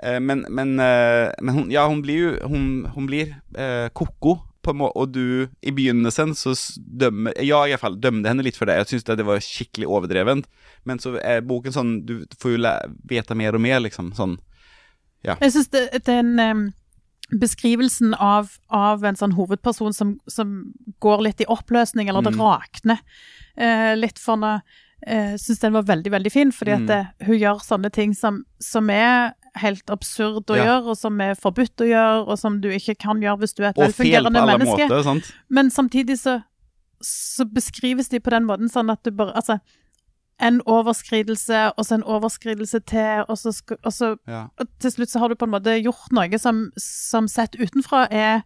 eh, Men, men, eh, men hun, ja, hun blir jo Hun, hun blir eh, koko, på en måte, og du I begynnelsen så dømmer Ja, i hvert fall dømte henne litt for det. Jeg syns det var skikkelig overdrevent. Men så er boken sånn Du får jo vite mer og mer, liksom. Sånn. Jeg syns den um, beskrivelsen av, av en sånn hovedperson som, som går litt i oppløsning, eller det Mm. rakner uh, litt for henne, uh, syns den var veldig, veldig fin. Fordi at Mm. det, hun gjør sånne ting som, som er helt absurd å Ja. gjøre, og som er forbudt å gjøre, og som du ikke kan gjøre hvis du er et velfungerende menneske. måter. Men samtidig så, så beskrives de på den måten sånn at du bare Altså, en overskridelse, og så en overskridelse til, og så, og så Ja. og til slutt så har du på en måte gjort noe som, som sett utenfra er,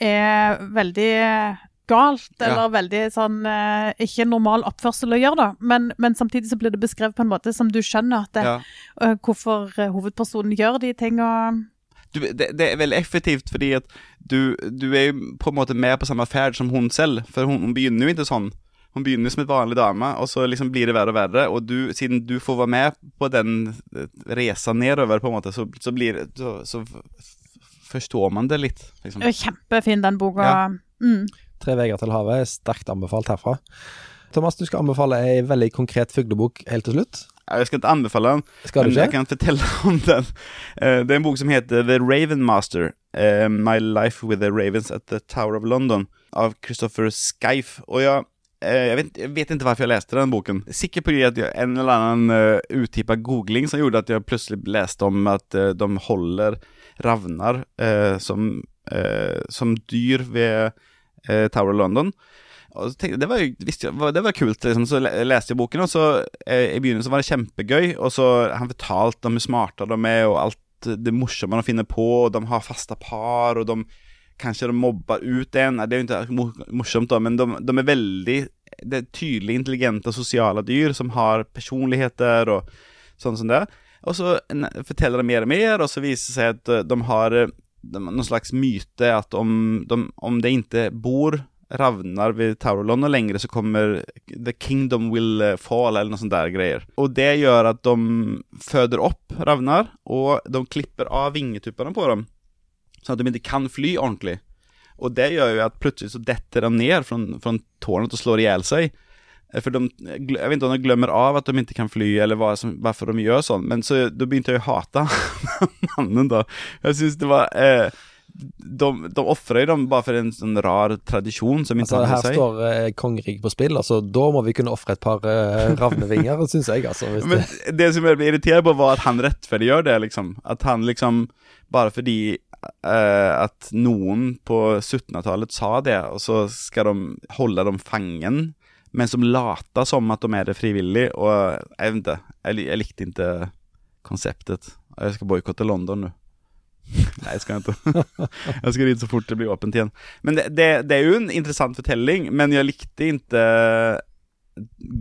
er veldig galt, Ja. eller veldig sånn eh, Ikke normal oppførsel å gjøre, da, men, men samtidig så blir det beskrevet på en måte som du skjønner at det, Ja. eh, hvorfor eh, hovedpersonen gjør de tinga. du, det, det er veldig effektivt fordi at du, du er jo på en måte med på samme ferd som hun selv. For hun, hun begynner jo ikke sånn. Hun begynner som et vanlig dame, og så liksom blir det verre og verre. Og du, siden du får være med på den resa nedover, på en måte, så, så blir det så, så forstår man det litt. Liksom. Kjempefin, den boka. Ja. Mm. Tre veier til havet er sterkt anbefalt herfra. Thomas, du skal anbefale ei veldig konkret fuglebok helt til slutt. Jeg skal ikke anbefale den, Skal du men jeg kan fortelle (laughs) om den. Eh, det er en bok som heter The Raven Master. eh, My Life with the Ravens at the Tower of London. Av Christopher Skeif. Og jeg, eh, jeg, vet, jeg vet ikke hvorfor jeg leste den boken. Sikkert av en eller annen uh, uttippet googling som gjorde at jeg plutselig leste om at uh, de holder ravner uh, som, uh, som dyr ved eh, Tower of London. Tenkte, det var jo det var kult, liksom. så leste jeg boken, og så eh, i begynnelsen var det kjempegøy. Og så han fortalte om hvor smarte de er, og alt det morsomme de finner på, og de har faste par, og de kanskje de mobber ut en. Det er jo ikke morsomt, da, men de, de er veldig det er tydelig intelligente sosiale dyr som har personligheter og sånn som det. Og så forteller de mer og mer, og så viser det seg at eh, de har eh, noen slags myte at om, de, om det ikke bor ravnar ved London lenger så kommer The Kingdom will eh, fall eller noe sånt der greier. Og det gjør at de føder opp ravnar, og de klipper av vingetuppene på dem. Så at de ikke kan fly ordentlig. Og det gjør jo at plutselig så detter de ned fra, fra tårnet og slår ihjel seg. Eh, For de, jeg vet ikke om de glemmer av at de ikke kan fly, eller hva som, hvorfor de gjør sånn. Men så da begynte jeg å hate (laughs) mannen, da. Jeg syns det var eh, De, de ofrer dem bare for en sånn rar tradisjon som ikke Altså, her seg. står eh, kongeriket på spill, altså da må vi kunne ofre et par eh, ravnevinger, (laughs) syns jeg, altså. Men det, som jeg ble irritert på, var at han rettferdiggjør det, liksom. At han liksom Bare fordi at noen på 1700-tallet sa det, og så skal de holde dem fangen, men som later som at de er det frivillig, og jeg vet ikke. Jeg, jeg likte ikke konseptet. Jeg skal boikotte London nå. Nei, jeg skal ikke. (laughs) jeg skal dit så fort det blir åpent igjen. Men det, det, det er jo en interessant fortelling, men jeg likte ikke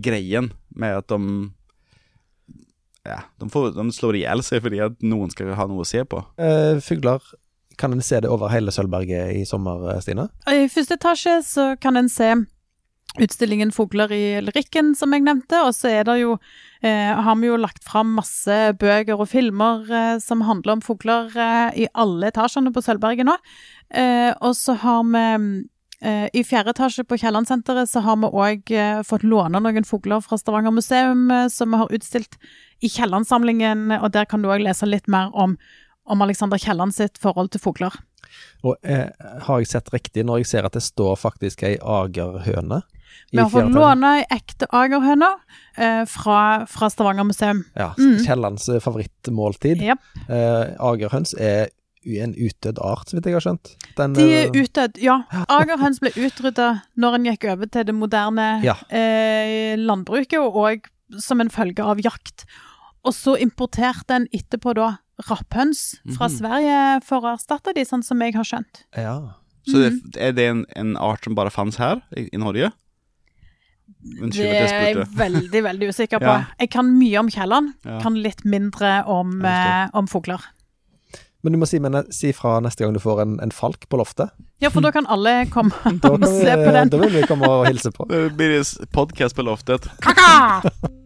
greien med at de Ja, de, får, de slår i hjel seg fordi at noen skal ha noe å se på. Uh, fugler, kan en se det over hele Sølvberget i sommer, eh, Stine? I første etasje så kan en se utstillingen 'Fugler i lyrikken', som jeg nevnte. Og så er det jo, eh, har vi jo lagt fram masse bøker og filmer eh, som handler om fugler eh, i alle etasjene på Sølvberget nå. Eh, og så har vi Eh, I fjerde etasje på Kielland-senteret så har vi òg fått låne noen fugler fra Stavanger museum eh, som vi har utstilt i Kielland-samlingen, og der kan du òg lese litt mer om, om Alexander Kielland sitt forhold til fugler. Og eh, har jeg sett riktig når jeg ser at det står faktisk ei agerhøne? Vi har fått låne ei ekte agerhøne eh, fra, fra Stavanger museum. Ja, Mm. Kiellands eh, favorittmåltid. Yep. Eh, agerhøns er en utdødd art, så vidt jeg har skjønt. Den, De er eh, utdødd, ja. (laughs) Agerhøns ble utrydda når en gikk over til det moderne Ja. eh, landbruket, og som en følge av jakt. Og så importerte en etterpå da rapphøns fra Mhm. Sverige for å erstatte de, sånn som jeg har skjønt. ja. Så det, er det en, en art som bare fantes her, i, i Norge? Unnskyld Det er jeg veldig, veldig usikker (laughs) på. Ja. Jeg kan mye om Kielland, Ja. kan litt mindre om, eh, om fugler. Men du må si, men, si fra neste gang du får en, en falk på loftet. Ja, for da kan alle komme (laughs) og se på den. da vil vi komme og hilse på. Det blir podkast på loftet. Kaka! (laughs)